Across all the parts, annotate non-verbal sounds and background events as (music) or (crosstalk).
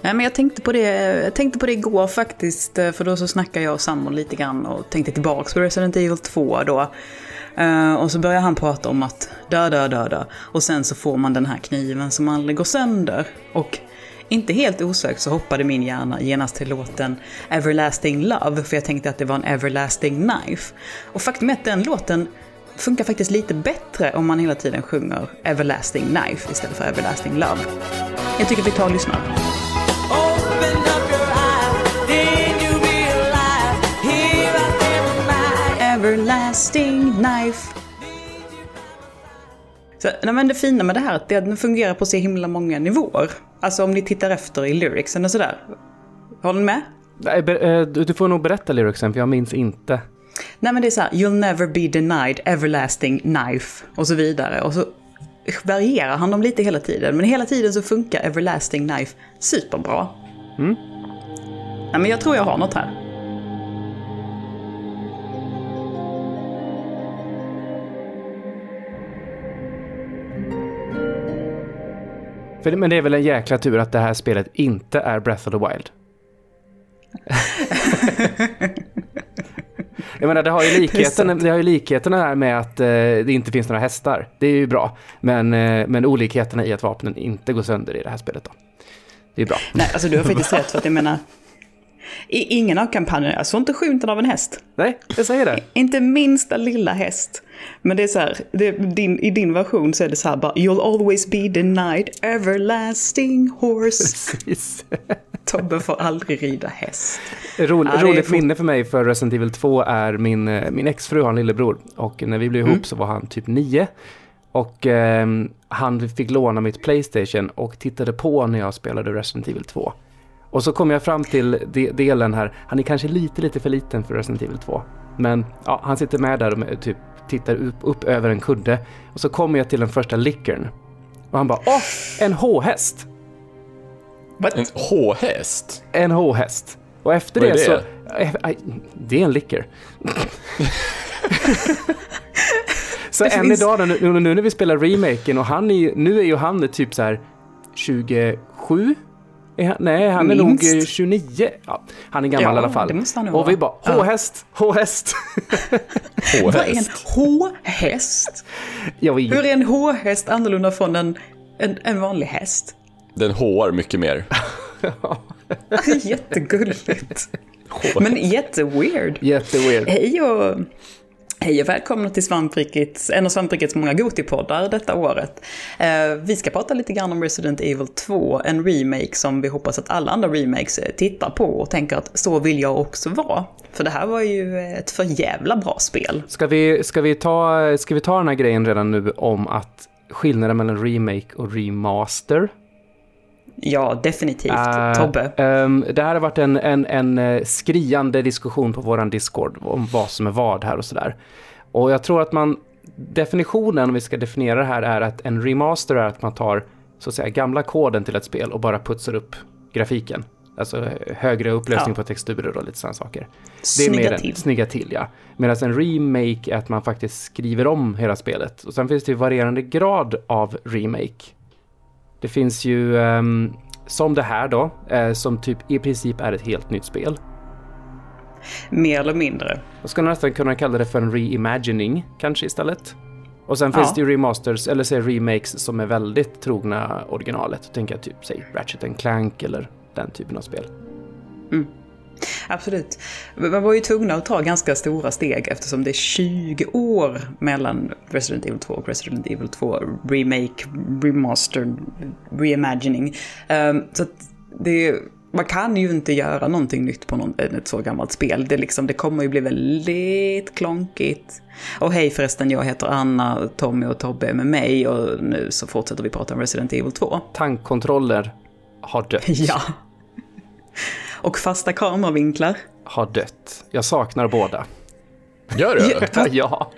Nej, men jag tänkte på det, jag tänkte på det igår faktiskt, eh, för då så snackade jag och Samuel lite grann och tänkte tillbaka på Resident Evil 2 då. Uh, och så börjar han prata om att dö, dö, dö, dö. Och sen så får man den här kniven som aldrig går sönder. Och inte helt osökt så hoppade min hjärna genast till låten Everlasting Love, för jag tänkte att det var en Everlasting Knife. Och faktum är att den låten funkar faktiskt lite bättre om man hela tiden sjunger Everlasting Knife istället för Everlasting Love. Jag tycker vi tar och lyssnar. Everlasting knife. Så, nej, men det fina med det här är att den fungerar på så himla många nivåer. Alltså om ni tittar efter i lyricsen och sådär. Håller ni med? Eh, du får nog berätta lyricsen, för jag minns inte. Nej men det är så här, you'll never be denied everlasting knife och så vidare. Och så varierar han dem lite hela tiden. Men hela tiden så funkar everlasting knife superbra. Mm. Nej men jag tror jag har något här. För, men det är väl en jäkla tur att det här spelet inte är Breath of the Wild. Jag menar, det har ju (laughs) likheten, det har ju likheterna här med att eh, det inte finns några hästar. Det är ju bra. Men, eh, men olikheterna i att vapnen inte går sönder i det här spelet då. Det är bra. Nej, alltså du har faktiskt rätt för att jag menar, i ingen av kampanjerna, jag såg inte skymten av en häst. Nej, jag säger det. inte minsta lilla häst. Men det är så här, det, din, i din version så är det så här bara, you'll always be denied everlasting horse. (laughs) Precis. Tobbe får aldrig rida häst. Rolig, ja, roligt for... minne för mig för Resident Evil 2 är min, eh, min exfru har en lillebror. Och när vi blev ihop mm. så var han typ nio. Och eh, han fick låna mitt Playstation och tittade på när jag spelade Resident Evil 2. Och så kom jag fram till de delen här, han är kanske lite, lite för liten för Resident Evil 2. Men ja, han sitter med där och typ tittar upp, upp över en kudde. Och så kommer jag till den första lickern. Och han bara, åh, en H-häst! What? En H-häst? En H-häst. Och efter Vad det, är så... Äh, det är en licker. (laughs) så än finns... idag, nu, nu, när vi spelar remaken och han är, nu är ju han typ så här 27 han, nej, han Minst. är nog 29. Ja, han är gammal ja, i alla fall. Det måste han och vi bara, H-häst, (laughs) H-häst. Vad är en H-häst? Hur är en H-häst annorlunda från en, en, en vanlig häst? Den H-ar mycket mer. (laughs) Jättegulligt. Men jätteweird. Jätteweird. Hej och Hej och välkomna till Svamprikets, en av Svamprikets många Gotipoddar detta året. Eh, vi ska prata lite grann om Resident Evil 2, en remake som vi hoppas att alla andra remakes eh, tittar på och tänker att så vill jag också vara. För det här var ju eh, ett för jävla bra spel. Ska vi, ska vi, ta, ska vi ta den här grejen redan nu om att skillnaden mellan remake och remaster Ja, definitivt. Uh, Tobbe? Um, det här har varit en, en, en eh, skriande diskussion på våran Discord om vad som är vad här och sådär. Och jag tror att man, definitionen om vi ska definiera det här är att en remaster är att man tar så att säga gamla koden till ett spel och bara putsar upp grafiken. Alltså högre upplösning ja. på texturer och lite sådana saker. Det är snygga mer till. Snygga till, ja. Medan en remake är att man faktiskt skriver om hela spelet. Och sen finns det ju varierande grad av remake. Det finns ju, um, som det här då, uh, som typ i princip är ett helt nytt spel. Mer eller mindre. Jag skulle nästan kunna kalla det för en reimagining kanske istället. Och sen ja. finns det ju remasters, eller säg remakes, som är väldigt trogna originalet. Tänker jag typ, säg Ratchet Clank eller den typen av spel. Mm. Absolut. Man var ju tvungna att ta ganska stora steg eftersom det är 20 år mellan Resident Evil 2 och Resident Evil 2 Remake, Remastered, Reimagining. Um, så det, man kan ju inte göra någonting nytt på någon, ett så gammalt spel. Det, liksom, det kommer ju bli väldigt klonkigt. Och hej förresten, jag heter Anna, Tommy och Tobbe är med mig och nu så fortsätter vi prata om Resident Evil 2. Tankkontroller har dött. (laughs) Ja. Och fasta kameravinklar. Har dött. Jag saknar båda. Gör du? (laughs) ja.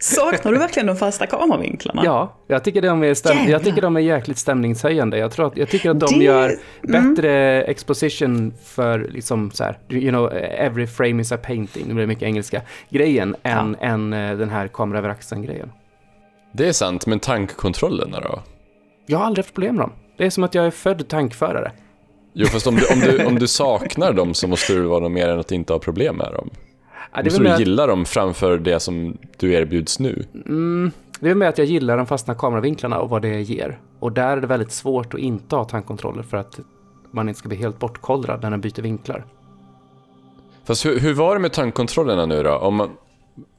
Saknar du verkligen de fasta kameravinklarna? Ja, jag tycker de är, stäm- jag tycker de är jäkligt stämningshöjande. Jag, tror att, jag tycker att de det... gör mm. bättre mm. exposition för liksom så här, you know, every frame is a painting, nu blir det mycket engelska, grejen ja. än, än eh, den här kamera över axeln-grejen. Det är sant, men tankkontrollerna då? Jag har aldrig haft problem med dem. Det är som att jag är född tankförare. Jo, fast om du, om, du, om du saknar dem så måste det vara något mer än att inte ha problem med dem. Ja, Måste du gilla dem framför det som du erbjuds nu? mm, det är med att jag gillar de fasta kameravinklarna och vad det ger. Och där är det väldigt svårt att inte ha tankkontroller för att man inte ska bli helt bortkollrad när den byter vinklar. Fast hur, hur var det med tankkontrollerna nu då? Om man,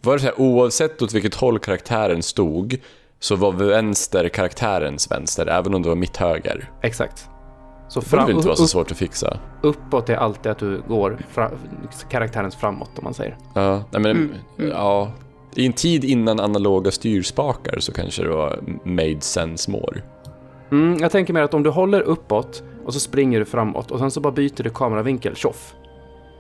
var det så här, oavsett åt vilket håll karaktären stod så var vänster karaktärens vänster, även om det var mitt höger? Exakt. Så Det borde inte vara så upp, svårt att fixa? uppåt är alltid att du går fra, karaktärens framåt om man säger. Ja, nej men, Mm, mm. ja. I en tid innan analoga styrspakar så kanske det var made sense more. Mm, jag tänker mer att om du håller uppåt och så springer du framåt och sen så bara byter du kameravinkel, tjoff.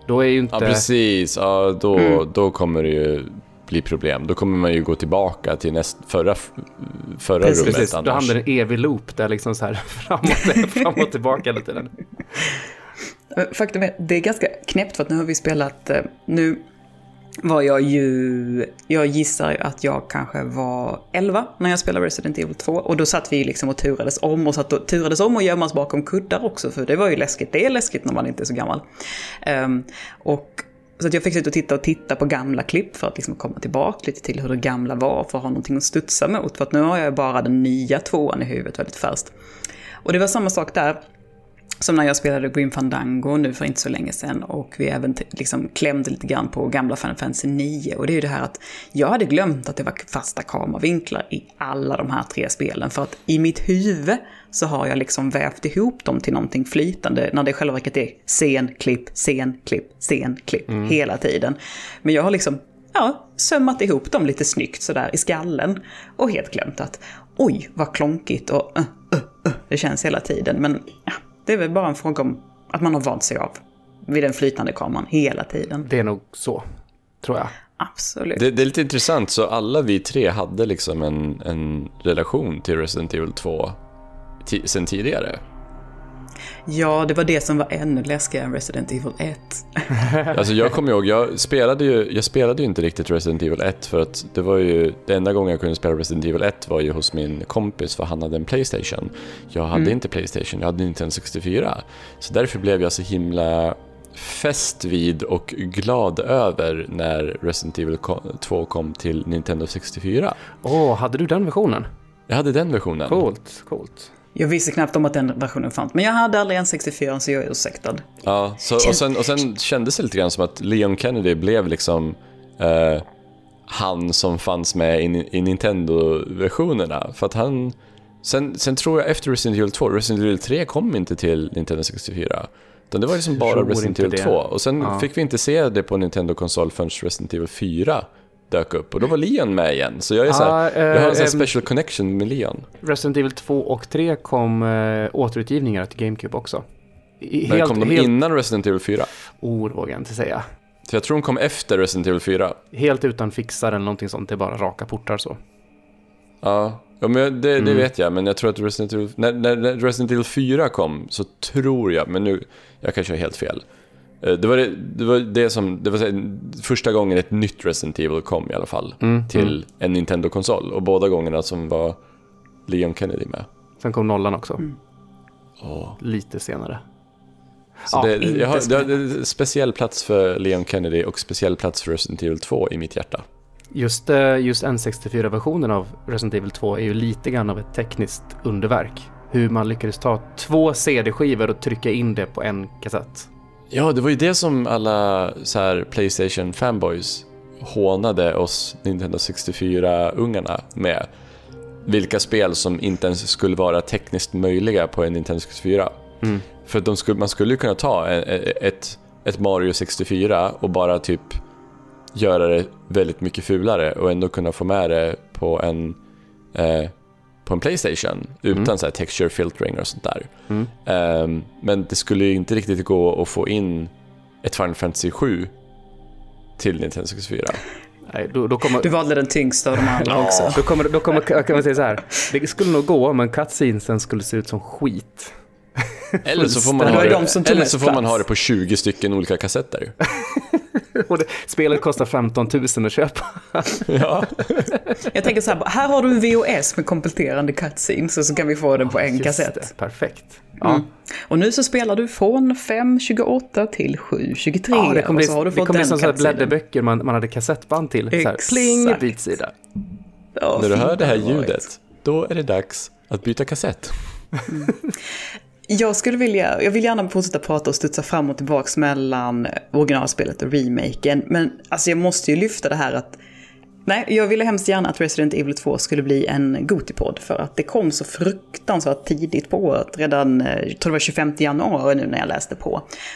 Då är ju inte... Ja, precis. Ja, då, Mm. då kommer det ju bli problem. Då kommer man ju gå tillbaka till näst, förra, förra Precis, rummet Precis, då annars. hamnar det en evig loop där liksom så här (laughs) framåt, framåt och tillbaka hela tiden. Eh, Faktum är, det är ganska knäppt för att nu har vi spelat, eh, nu var jag ju, jag gissar att jag kanske var 11 när jag spelade Resident Evil 2 och då satt vi ju liksom och turades om och satt och turades om och gömmas bakom kuddar också för det var ju läskigt, det är läskigt när man inte är så gammal. Ehm, och så att jag fick sitta och titta och titta på gamla klipp för att liksom komma tillbaka lite till hur det gamla var för att ha någonting att studsa mot. För att nu har jag bara den nya tvåan i huvudet väldigt färskt. Och det var samma sak där. Som när jag spelade Grim Fandango nu för inte så länge sedan och vi även liksom klämde lite grann på gamla Final Fantasy 9. Och det är ju det här att jag hade glömt att det var fasta kameravinklar i alla de här tre spelen. För att i mitt huvud så har jag liksom vävt ihop dem till någonting flytande när det i själva verket är scen, klipp, scen, klipp, scen, klipp hela tiden. Men jag har liksom ja, sömmat ihop dem lite snyggt sådär i skallen och helt glömt att oj vad klonkigt och uh, uh, uh, det känns hela tiden. Men ja, det är väl bara en fråga om att man har vant sig av vid den flytande kameran hela tiden. Det är nog så, tror jag. Absolut. Det, det är lite intressant, så alla vi tre hade liksom en, en relation till Resident Evil 2 ti- sen tidigare. Ja, det var det som var ännu läskigare än Resident Evil 1. (laughs) Alltså jag kommer ihåg, jag spelade, ju, jag spelade ju inte riktigt Resident Evil 1 för att det var ju, det enda gången jag kunde spela Resident Evil 1 var ju hos min kompis för han hade en Playstation. Jag hade inte Playstation, jag hade Nintendo 64. Så därför blev jag så himla fäst vid och glad över när Resident Evil ko- 2 kom till Nintendo 64. Åh, hade du den versionen? Jag hade den versionen. Coolt, coolt. Jag visste knappt om att den versionen fanns, men jag hade aldrig en 64 så jag är ursäktad. Ja, så, och, sen, och sen kändes det lite grann som att Leon Kennedy blev liksom eh, han som fanns med i, i Nintendo-versionerna. För att han... Sen, sen tror jag efter Resident Evil 2, Resident Evil 3 kom inte till Nintendo 64. Utan det var liksom bara Resident Evil det. 2. Och sen Ja. fick vi inte se det på Nintendo-konsol förrän Resident Evil 4 dök upp. Och då var Leon med igen. Så jag, är så här, Ja, jag har en sån eh, special connection med Leon. Resident Evil 2 och 3 kom eh, återutgivningar till GameCube också. I- Men Helt, kom de helt, innan Resident Evil 4? oh, vågar jag inte säga. För jag tror de kom efter Resident Evil 4. Helt utan fixar eller någonting sånt, det är bara raka portar så. Ja, ja men det, det Mm. vet jag. Men jag tror att Resident Evil, när, när när Resident Evil 4 kom så tror jag, men nu, jag kanske har helt fel. Eh, Det var det, det, var det som, det var första gången ett nytt Resident Evil kom i alla fall. Mm, Till en Nintendo-konsol. Och båda gångerna som var Leon Kennedy med. Sen kom nollan också, Åh. lite senare. Så Ja, det, jag har, det har en speciell plats för Leon Kennedy och speciell plats för Resident Evil 2 i mitt hjärta. Just, eh, just N64-versionen av Resident Evil 2 är ju lite grann av ett tekniskt underverk. Hur man lyckades ta två CD-skivor och trycka in det på en kassett. Ja, det var ju det som alla så här Playstation fanboys hånade oss Nintendo 64-ungarna med. Vilka spel som inte ens skulle vara tekniskt möjliga på en Nintendo 64. Mm. För skulle, man skulle ju kunna ta e- ett, ett Mario 64 och bara typ göra det väldigt mycket fulare och ändå kunna få med det på en, eh, på en Playstation utan Mm. så här texture filtering och sånt där. Mm. Ehm, men det skulle ju inte riktigt gå att få in ett Final Fantasy 7 till Nintendo 64. Nej, då, då kommer... Du valde den tyngsta av de andra också. Då kommer, då kommer, kan man säga så här. Det skulle nog gå, men cutscenesen skulle se ut som skit. Eller så får man, ha det, eller så får man ha det på 20 stycken olika kassetter. (laughs) (laughs) och det, spelet kostar 15 000 att köpa. Ja. (laughs) Jag tänker så här, här har du en VOS med kompletterande cutscenes och så kan vi få den på en Just kassett. det, perfekt. Ja. Mm. Och nu så spelar du från 5.28 till 7.23. Ja, det kommer bli, så har du det kommer bli som så här cutscenen. blädderböcker man, man hade kassettband till. Så här, Exakt. pling, bytsida. Ja, När du hör det här ljudet, då är det dags att byta kassett. Jag skulle vilja, jag vill gärna fortsätta prata och studsa fram och tillbaks mellan originalspelet och remaken. Men alltså jag måste ju lyfta det här att Nej, jag ville hemskt gärna att Resident Evil 2 skulle bli en Gotipodd för att det kom så fruktansvärt tidigt på året, redan eh, jag tror det var 25 januari nu när jag läste på.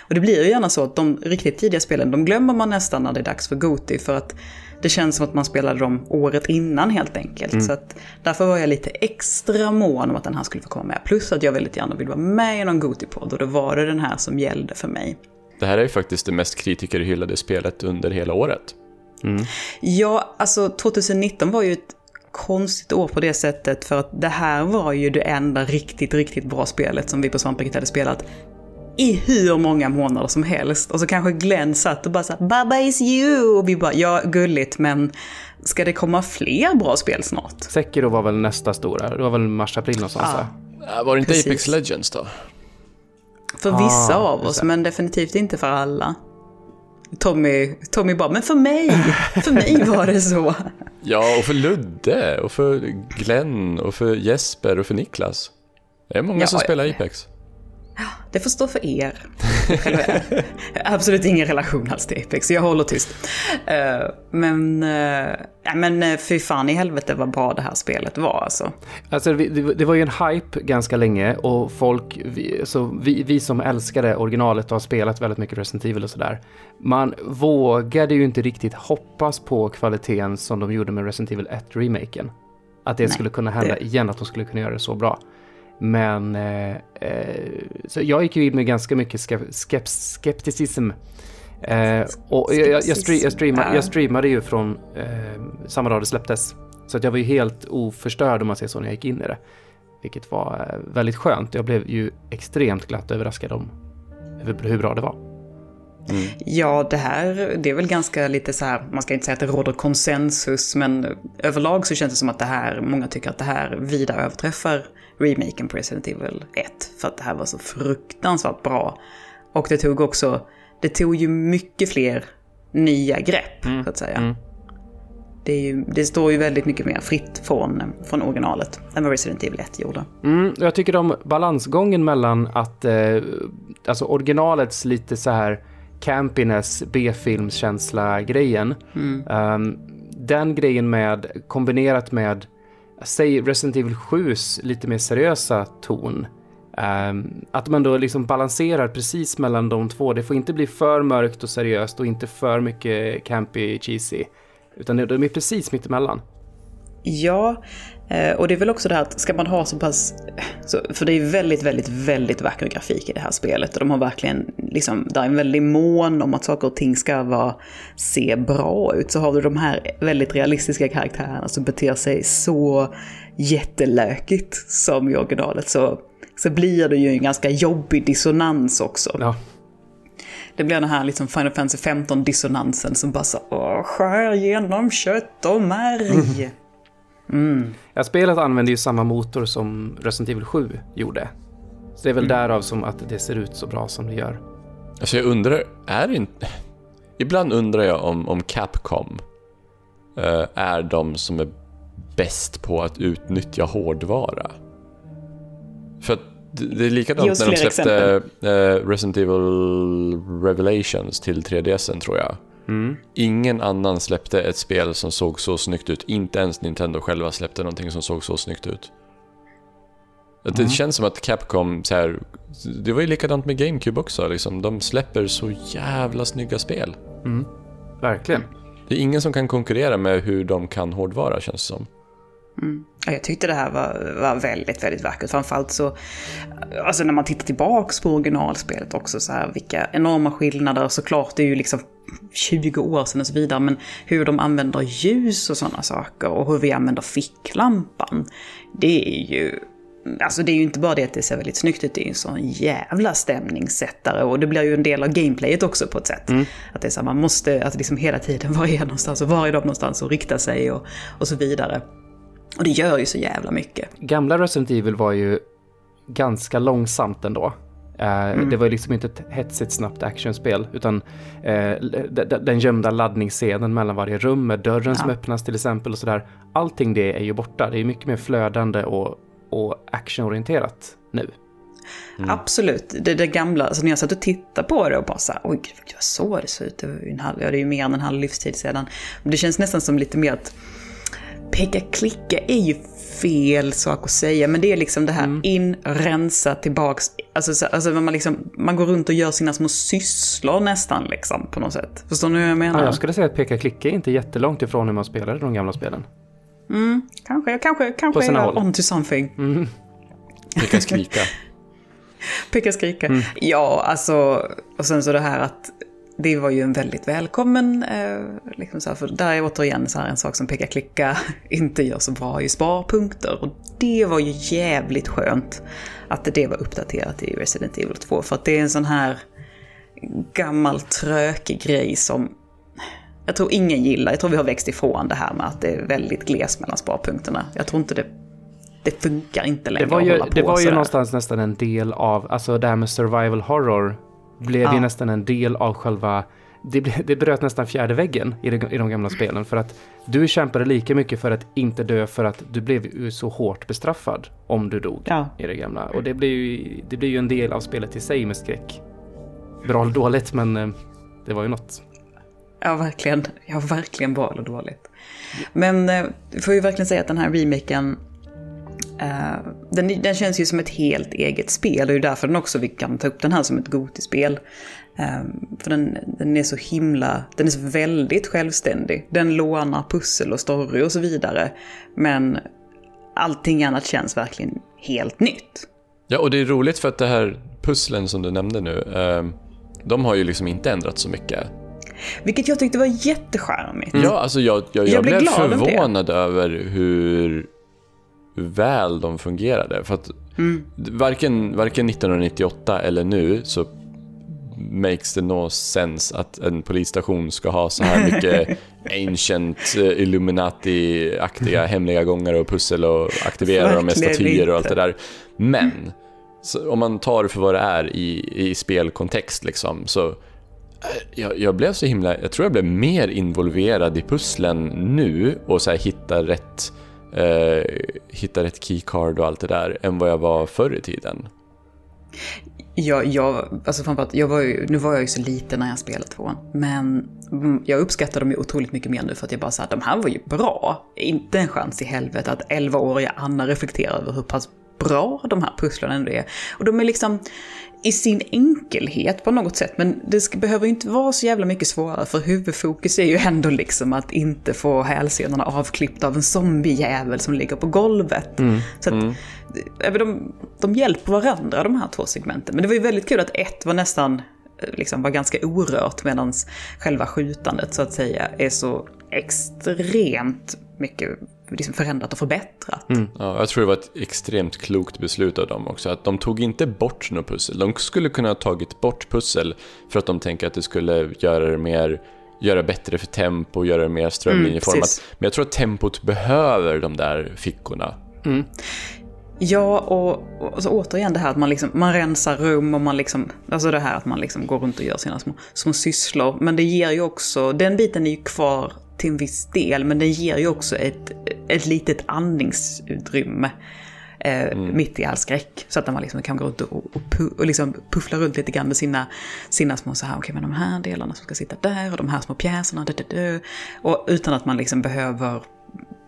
Och det blir ju gärna så att de riktigt tidiga spelen, de glömmer man nästan när det är dags för Goti för att det känns som att man spelade dem året innan helt enkelt. Så att därför var jag lite extra mån om att den här skulle få komma med. Plus att jag väldigt gärna vill vara med i någon Gotipodd och då var det den här som gällde för mig. Det här är ju faktiskt det mest kritikerhyllade spelet under hela året. Ja, alltså 2019 var ju ett konstigt år på det sättet för att det här var ju det enda riktigt, riktigt bra spelet som vi på Svampriket hade spelat i hur många månader som helst. Och så kanske Glenn satt och bara sa “Baba is you” och vi bara “Ja, gulligt, men ska det komma fler bra spel snart?” Sekiro var väl nästa stora, det var väl mars-april någonstans Ja. där. Var det inte Precis. Apex Legends då? För vissa Ah, av just oss, men definitivt inte för alla. Tommy, Tommy bara “Men för mig, för mig var det så”. (laughs) Ja, och för Ludde, och för Glenn, och för Jesper och för Niklas. Det är många Ja, som spelar Apex. Det får stå för er. Absolut ingen relation alls till Apex, så jag håller tyst. Eh, men, ja, men uh, fy fan i helvete vad bra det här spelet var alltså. Alltså, det var ju en hype ganska länge och folk, vi, så vi, vi som älskade originalet och har spelat väldigt mycket Resident Evil och sådär. Man vågade ju inte riktigt hoppas på kvaliteten som de gjorde med Resident Evil 1-remaken. Att det Nej, skulle kunna hända det- igen, att de skulle kunna göra det så bra. Men eh, eh, så jag gick ju in med ganska mycket skep- skepticism. Eh, och jag, jag, jag, stre- jag, streamade, jag streamade ju från eh, samma dag det släpptes. Så att jag var ju helt oförstörd om man säger så när jag gick in i det. Vilket var eh, väldigt skönt. Jag blev ju extremt glatt överraskad om över hur bra det var. Ja, det här, det är väl ganska lite så här, man ska inte säga att det råder konsensus, men överlag så känns det som att det här, många tycker att det här vida överträffar remaken på Resident Evil 1. För att det här var så fruktansvärt bra. Och det tog också, det tog ju mycket fler nya grepp, så att säga. mm. Det, ju, det står ju väldigt mycket mer fritt från, från originalet än vad Resident Evil 1 gjorde. Mm, jag tycker om balansgången mellan att, eh, alltså originalets lite så här campiness, B-filmskänsla-grejen. Ehm, den grejen med, kombinerat med, säg Resident Evil 7s lite mer seriösa ton. Ehm, att man då liksom balanserar precis mellan de två. Det får inte bli för mörkt och seriöst och inte för mycket campy, cheesy. Utan de de är precis mittemellan. Ja, eh, och det är väl också det här att ska man ha så pass... För det är väldigt, väldigt, väldigt vacker grafik i det här spelet. Och de har verkligen, liksom, där är en väldig mån om att saker och ting ska vara, se bra ut. Så har du de här väldigt realistiska karaktärerna som beter sig så jättelökigt som i originalet. Så, så blir det ju en ganska jobbig dissonans också. Ja, Det blir den här liksom Final Fantasy 15-dissonansen som bara så, åh, skär genom kött och märg. (laughs) Ja, spelet använder ju samma motor som Resident Evil 7 gjorde. Så det är väl därav som att det ser ut så bra som det gör. Alltså jag undrar, är det inte... (laughs) Ibland undrar jag om, om Capcom eh, är de som är bäst på att utnyttja hårdvara. För att det är likadant när de släppte eh, Resident Evil Revelations till 3DSen tror jag. Mm. Ingen annan släppte ett spel som såg så snyggt ut. Inte ens Nintendo själva släppte någonting som såg så snyggt ut. Att Det känns som att Capcom, så här, det var ju likadant med GameCube också. Liksom. De släpper så jävla snygga spel. Mm. Verkligen. Det är ingen som kan konkurrera med hur de kan hårdvara känns det som. Ja, jag tyckte det här var, var väldigt, väldigt vackert. Framförallt så, alltså när man tittar tillbaks på originalspelet också, så här, vilka enorma skillnader. Såklart, det är ju liksom 20 år sedan och så vidare, men hur de använder ljus och sådana saker och hur vi använder ficklampan. Det är ju Alltså det är ju inte bara det att det ser väldigt snyggt ut, det är ju en sån jävla stämningssättare. Och det blir ju en del av gameplayet också på ett sätt. Mm. Att det är så här, man måste att liksom hela tiden (laughs) vara någonstans och vara någonstans och rikta sig och, och så vidare. Och det gör ju så jävla mycket. Gamla Resident Evil var ju ganska långsamt ändå. Eh, mm. Det var liksom inte ett hetsigt snabbt actionspel utan eh, den gömda laddningsscenen mellan varje rum med dörren ja. som öppnas till exempel och sådär. Allting det är ju borta. Det är mycket mer flödande och, och actionorienterat nu. Mm. Absolut, det, det gamla, alltså när jag satt och tittade på det och bara såhär, oj gud vad så det ser ut, det, var ju en halv, ja, det är ju mer än en halv livstid sedan. Men det känns nästan som lite mer att peka klicka är ju fel sak att säga, men det är liksom det här mm. in, rensa, tillbaks. Alltså, alltså man, liksom, man går runt och gör sina små sysslor nästan liksom på något sätt. Förstår ni hur jag menar? Ja, jag skulle säga att peka klicka är inte jättelångt ifrån hur man spelade de gamla spelen. Mm, kanske, kanske, kanske är jag on to something. Mm. Peka skrika. (laughs) Peka skrika. Mm. Ja, alltså, och sen så det här att det var ju en väldigt välkommen, eh, liksom så här, för där är återigen så här en sak som peka klicka (laughs) inte gör så bra i sparpunkter. Och det var ju jävligt skönt att det var uppdaterat i Resident Evil 2. För att det är en sån här gammal trökig grej som jag tror ingen gillar. Jag tror vi har växt ifrån det här med att det är väldigt gles mellan sparpunkterna. Jag tror inte det det funkar inte längre det var ju, Det var ju någonstans nästan en del av, alltså det här med survival horror blev ja. ju nästan en del av själva det, det bröt nästan fjärde väggen i de, i de gamla spelen. För att du kämpade lika mycket för att inte dö för att du blev ju så hårt bestraffad om du dog ja. i det gamla. Och det blir, ju, det blir ju en del av spelet i sig med skräck. Bra eller dåligt, men eh, det var ju något. Ja, verkligen. Ja, verkligen bra eller dåligt. Men eh, vi får ju verkligen säga att den här remaken Uh, den, den, känns ju som ett helt eget spel och det är därför den också vi kan ta upp den här som ett Gotispel. Uh, för den, den, är så himla, den är så väldigt självständig. Den lånar pussel och story och så vidare. Men allting annat känns verkligen helt nytt. Ja, och det är roligt för att det här pusslen som du nämnde nu, uh, de har ju liksom inte ändrats så mycket. Vilket jag tyckte var jättecharmigt. Mm. Ja, alltså jag, jag, jag, jag blev förvånad över hur väl de fungerade. För att mm. varken, varken 1998 eller nu så makes det no sense att en polisstation ska ha så här mycket (laughs) ancient eh, Illuminati-aktiga hemliga gångar och pussel och aktivera dem med statyer och allt det där. Men om man tar det för vad det är i, i spelkontext liksom, så eh, jag, jag, blev så himla, jag tror jag blev mer involverad i pusslen nu och så hitta rätt eh, hitta rätt keycard och allt det där än vad jag var förr i tiden. Ja, jag, alltså framförallt, jag var ju, nu var jag ju så liten när jag spelade tvåan, men mm, jag uppskattar dem ju otroligt mycket mer nu för att jag bara sa att de här var ju bra. Inte en chans i helvete att 11-åriga Anna reflekterar över hur pass bra de här pusslen ändå är. Och de är liksom, i sin enkelhet på något sätt. Men det ska, behöver inte vara så jävla mycket svårare för huvudfokus är ju ändå liksom att inte få hälsenorna avklippta av en zombiejävel som ligger på golvet. Mm. Så att, mm. de, de hjälper varandra de här två segmenten. Men det var ju väldigt kul att ett var nästan eh, liksom var ganska orört medan själva skjutandet så att säga är så extremt mycket liksom förändrat och förbättrat. Mm. Ja, jag tror det var ett extremt klokt beslut av dem också. Att de tog inte bort något pussel. De skulle kunna ha tagit bort pussel för att de tänker att det skulle göra det mer göra bättre för tempo, göra det mer strömlinjeformat. Mm, Men jag tror att tempot behöver de där fickorna. Mm. Ja, och, och alltså, återigen det här att man, liksom, man rensar rum och man liksom, alltså det här att man liksom går runt och gör sina små, små sysslor. Men det ger ju också, den biten är ju kvar till en viss del, men den ger ju också ett, ett litet andningsutrymme. Eh, mm. mitt i all skräck. Så att man liksom kan gå runt och, och, och liksom puffla runt lite grann med sina, sina små så här, okej okay, men de här delarna som ska sitta där och de här små pjäserna, dö, dö, dö. Och utan att man liksom behöver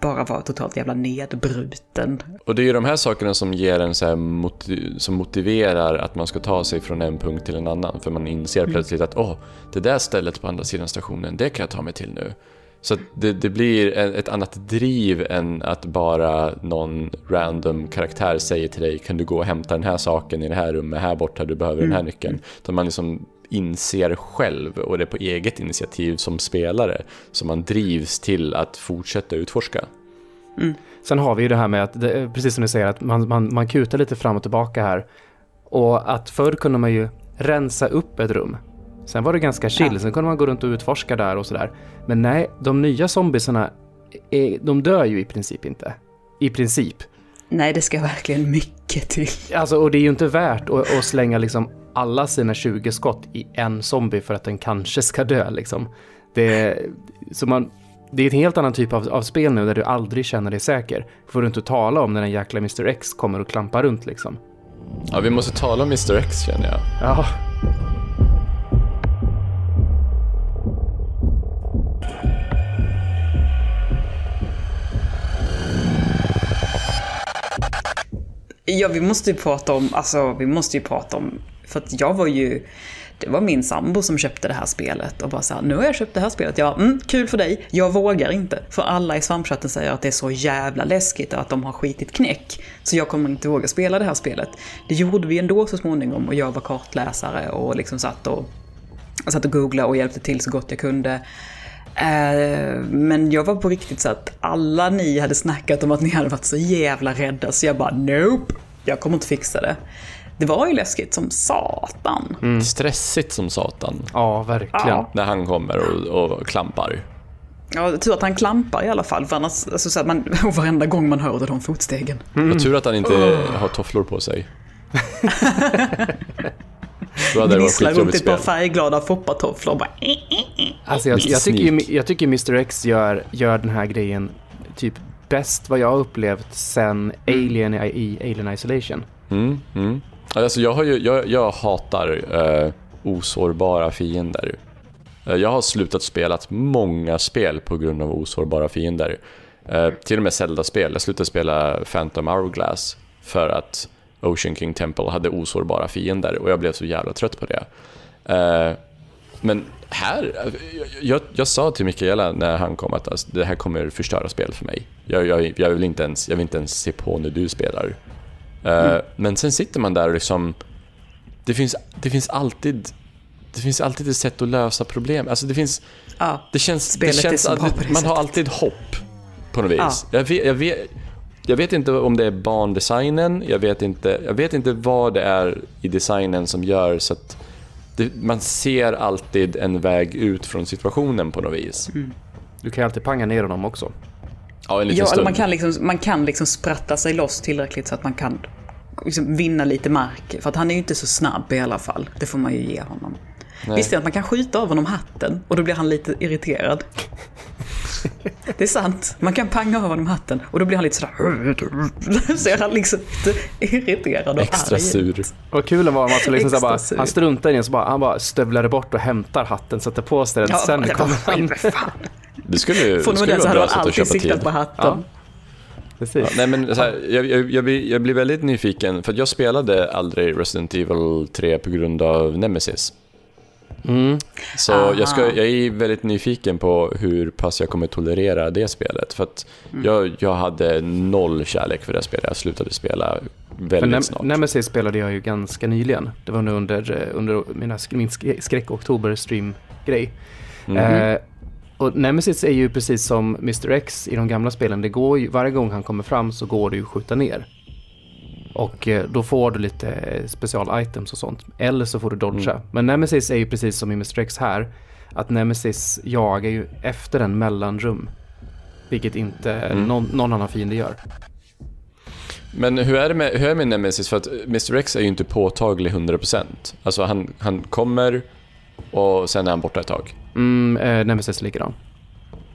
bara vara totalt jävla nedbruten. Och det är ju de här sakerna som ger en så motiv som motiverar att man ska ta sig från en punkt till en annan. För man inser mm. plötsligt att åh, oh, det där stället på andra sidan stationen, det kan jag ta mig till nu. Så det, det, blir ett annat driv än att bara någon random karaktär säger till dig kan du gå och hämta den här saken i det här rummet här borta, du behöver mm. den här mm. nyckeln. Utan man liksom inser själv och det är på eget initiativ som spelare som man drivs till att fortsätta utforska. Mm. Sen har vi ju det här med att, det, precis som du säger, att man, man, man kutar lite fram och tillbaka här. Och att förr kunde man ju rensa upp ett rum. Sen var det ganska chill, Ja. sen kunde man gå runt och utforska där och sådär. Men nej, de nya zombiesarna, är, de dör ju i princip inte. I princip. Nej, det ska verkligen mycket till. Alltså, och det är ju inte värt att, att slänga liksom alla sina 20 skott i en zombie för att den kanske ska dö liksom. Det, så man, det är en helt annan typ av, av spel nu där du aldrig känner dig säker. Får du inte tala om när den jäkla Mr X kommer och klampar runt liksom. Ja, vi måste tala om Mr X känner jag. Ja, Ja, vi måste ju prata om, alltså vi måste ju prata om, för att jag var ju, det var min sambo som köpte det här spelet och bara såhär, nu har jag köpt det här spelet, ja, mm, kul för dig, jag vågar inte. För alla i svampchatten säger att det är så jävla läskigt och att de har skitit knäck. Så jag kommer inte våga spela det här spelet. Det gjorde vi ändå så småningom och jag var kartläsare och liksom satt och, satt och googlade och hjälpte till så gott jag kunde. Eh, Men jag var på riktigt så att alla ni hade snackat om att ni hade varit så jävla rädda så jag bara nope, jag kommer inte fixa det. Det var ju läskigt som satan. Stressigt som satan. ja verkligen. Ja. När han kommer och, och klampar. Ja, tur att han klampar i alla fall, för annars, alltså, så att man, (laughs) och varenda gång man hörde de fotstegen. Vad tur att han inte har tofflor på sig. (laughs) Då hade det varit Gnisslar runt ett par färgglada foppatofflor bara... Alltså jag, jag, tycker jag tycker Mr X gör, gör den här grejen typ bäst vad jag har upplevt sen Alien i, i Alien Isolation. Mm, mm. Alltså jag, har ju, jag, jag hatar eh, osårbara fiender. Eh, jag har slutat spela många spel på grund av osårbara fiender. Eh, till och med Zelda-spel. Jag slutade spela Phantom Hourglass för att Ocean King Temple hade osårbara fiender och jag blev så jävla trött på det. Eh, men här, jag, jag sa till Mikaela när han kom att alltså, det här kommer förstöra spel för mig. Jag, jag, jag, vill inte ens, jag vill inte ens se på när du spelar. Eh, Men sen sitter man där och liksom... Det finns, det finns alltid... Det finns alltid ett sätt att lösa problem. Alltså det finns... Ja, Det känns, det känns att man har alltid hopp på något vis. Ja. Jag, vet, jag, vet, jag vet inte om det är bandesignen, jag vet inte, jag vet inte vad det är i designen som gör så att det, man ser alltid en väg ut från situationen på något vis. Mm. Du kan ju alltid panga ner honom också. Ja, en liten ja stund. eller man kan, liksom, man kan liksom spratta sig loss tillräckligt så att man kan liksom vinna lite mark. För att han är ju inte så snabb i alla fall. Det får man ju ge honom. Nej. Visste att man kan skjuta av honom hatten och då blir han lite irriterad? Det är sant. Man kan panga av honom hatten och då blir han lite sådär... (laughs) Så är han liksom lite irriterad och Extra arg. sur. Vad kul det var om man skulle liksom så bara, han struntar i den så bara, han bara stövlar bort och hämtar hatten, sätter på sig den, Ja, sen kommer han. Det skulle ju vara bra sätt att alltid köpa tid. på hatten. Ja. Precis. Ja, nej men så här, jag, jag, jag, blir, jag blir väldigt nyfiken, för att jag spelade aldrig Resident Evil 3 på grund av Nemesis. Mm. Så Aha. jag, ska, jag är väldigt nyfiken på hur pass jag kommer tolerera det spelet. För att jag, jag hade noll kärlek för det spelet, jag slutade spela väldigt Nem- snart. Nemesis spelade jag ju ganska nyligen. Det var nu under, eh, under mina, min sk- skräck-oktober-stream-grej. Mm. Eh, och Nemesis är ju precis som Mr X i de gamla spelen. Det går ju, varje gång han kommer fram så går det ju att skjuta ner. Och eh, då får du lite eh, special-items och sånt. Eller så får du dodga. Mm. Men Nemesis är ju precis som i Mr X här. Att Nemesis jagar ju efter en mellanrum. Vilket inte Mm. någon, någon annan fiende gör. Men hur är, det med, hur är det med Nemesis? För att Mr X är ju inte påtaglig 100%. Alltså han, han kommer och sen är han borta ett tag. Mm, eh, Nemesis är likadan.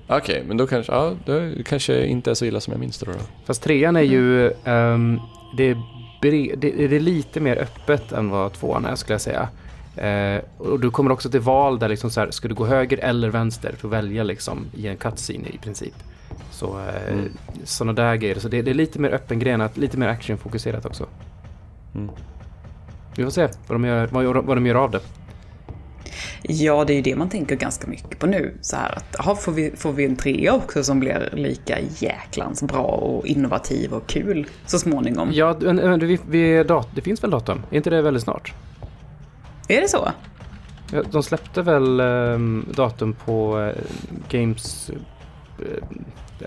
Okej, men då kanske, ja, det kanske inte är så illa som jag minns det då. Fast trean är ju, ehm, det, är bre- det, det är lite mer öppet än vad tvåan är skulle jag säga. Eh, och du kommer också till val där liksom så här, ska du gå höger eller vänster för att välja liksom i en cutscene i princip. Så eh, Mm. sådana där grejer. Så det, det är lite mer öppen grenat, lite mer actionfokuserat också. Mm. Vi får se vad de gör, vad, vad de gör av det. Ja, det är ju det man tänker ganska mycket på nu. Så här att, aha, får, vi, får vi en trea också som blir lika jäklans bra och innovativ och kul så småningom? Ja, vi, vi, dat- det finns väl datum? Är inte det väldigt snart? Är det så? De släppte väl ehm, datum på eh, Games... eh,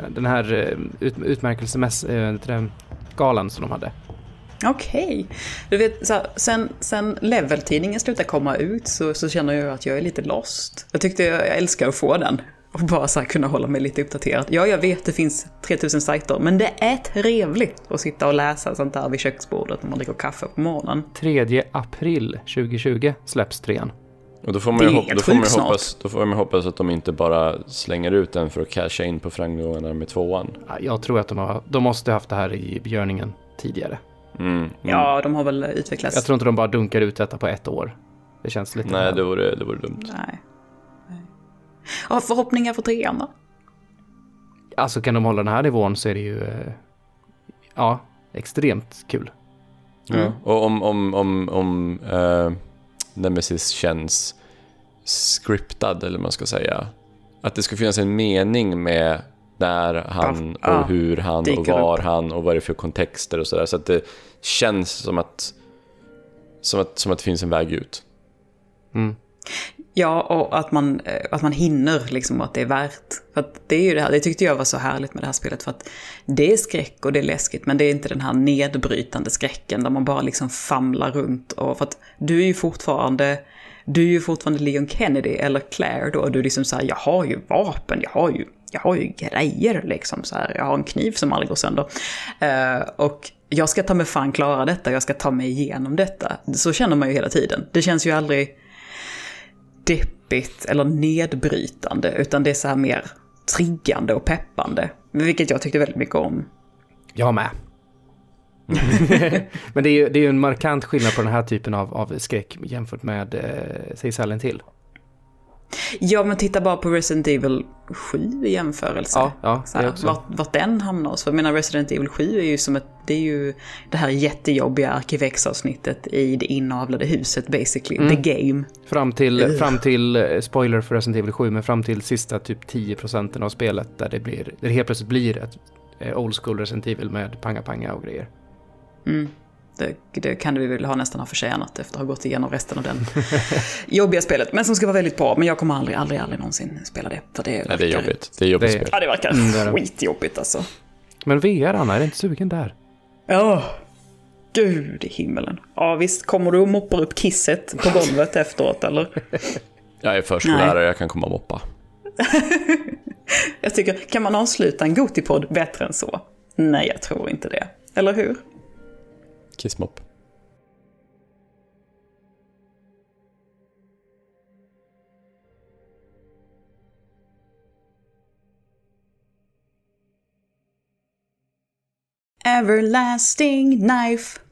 Den här eh, ut, utmärkelsegalan som de hade. Okej. Okay. Du vet, så här, sen, sen Level-tidningen slutade komma ut så, så känner jag att jag är lite lost. Jag tyckte jag, jag älskar att få den. Och bara så kunna hålla mig lite uppdaterad. Ja, jag vet det finns 3000 sajter, men det är trevligt att sitta och läsa sånt där vid köksbordet när man dricker kaffe på morgonen. 3 april 2020 släpps trean. Och då får man ju, hop- då får man hoppas, då får man hoppas att de inte bara slänger ut den för att casha in på framgångarna med tvåan. Jag tror att de, har, de måste haft det här i björningen tidigare. Mm, mm. Ja, de har väl utvecklats. Jag tror inte de bara dunkar ut detta på ett år. Det känns lite... Nej, det vore, det vore dumt. Nej. Ja, förhoppningar för trean då? Alltså kan de hålla den här nivån så är det ju... Eh, ja, extremt kul. Mm. Ja, och om, om, om, om uh, Nemesis känns scriptad, eller vad man ska säga. Att det ska finnas en mening med när han och ja, hur han och var upp. han och vad det är för kontexter och sådär. Så att det känns som att, som att, som att det finns en väg ut. Mm. Ja, och att man, eh, att man hinner liksom att det är värt. För det är ju det här, det tyckte jag var så härligt med det här spelet för att det är skräck och det är läskigt men det är inte den här nedbrytande skräcken där man bara liksom famlar runt och för att du är ju fortfarande du är ju fortfarande Leon Kennedy eller Claire då, och du är liksom såhär, jag har ju vapen, jag har ju, jag har ju grejer liksom så här, jag har en kniv som aldrig går sönder. Uh, och jag ska ta mig fan klara detta, jag ska ta mig igenom detta. Så känner man ju hela tiden. Det känns ju aldrig deppigt eller nedbrytande, utan det är så här mer triggande och peppande. Vilket jag tyckte väldigt mycket om. Jag med. (laughs) Men det är ju det är en markant skillnad på den här typen av, av skräck jämfört med, eh, säg Silent Hill. Ja, men titta bara på Resident Evil 7 i jämförelse. Ja, ja, så här, vart, vart den hamnar oss. För jag menar, Resident Evil 7 är ju som ett, det är ju det här jättejobbiga Arkivex-avsnittet i det inavlade huset basically, mm. the game. Fram till, fram till, eh, spoiler för Resident Evil 7, men fram till sista typ 10 procenten av spelet där det, blir, där det helt plötsligt blir ett eh, old school Resident Evil med panga-panga och grejer. Mm. Det, det, kan vi väl ha nästan ha förtjänat efter att ha gått igenom resten av den (laughs) jobbiga spelet. Men som ska vara väldigt bra. Men jag kommer aldrig, aldrig, aldrig någonsin spela det. För det, verkar... Nej, det är jobbigt. Det är jobbigt det... spel. Ja, det verkar mm, det skitjobbigt alltså. Men VR, Anna, är det inte sugen där? Ja, oh, gud i himmelen. Ja, visst. Kommer du och moppar upp kisset på golvet efteråt, eller? (laughs) Jag är förskollärare, jag kan komma och moppa. (laughs) jag tycker, kan man avsluta en Gotipodd bättre än så? Nej, jag tror inte det. Eller hur? Kissmopp. Everlasting knife.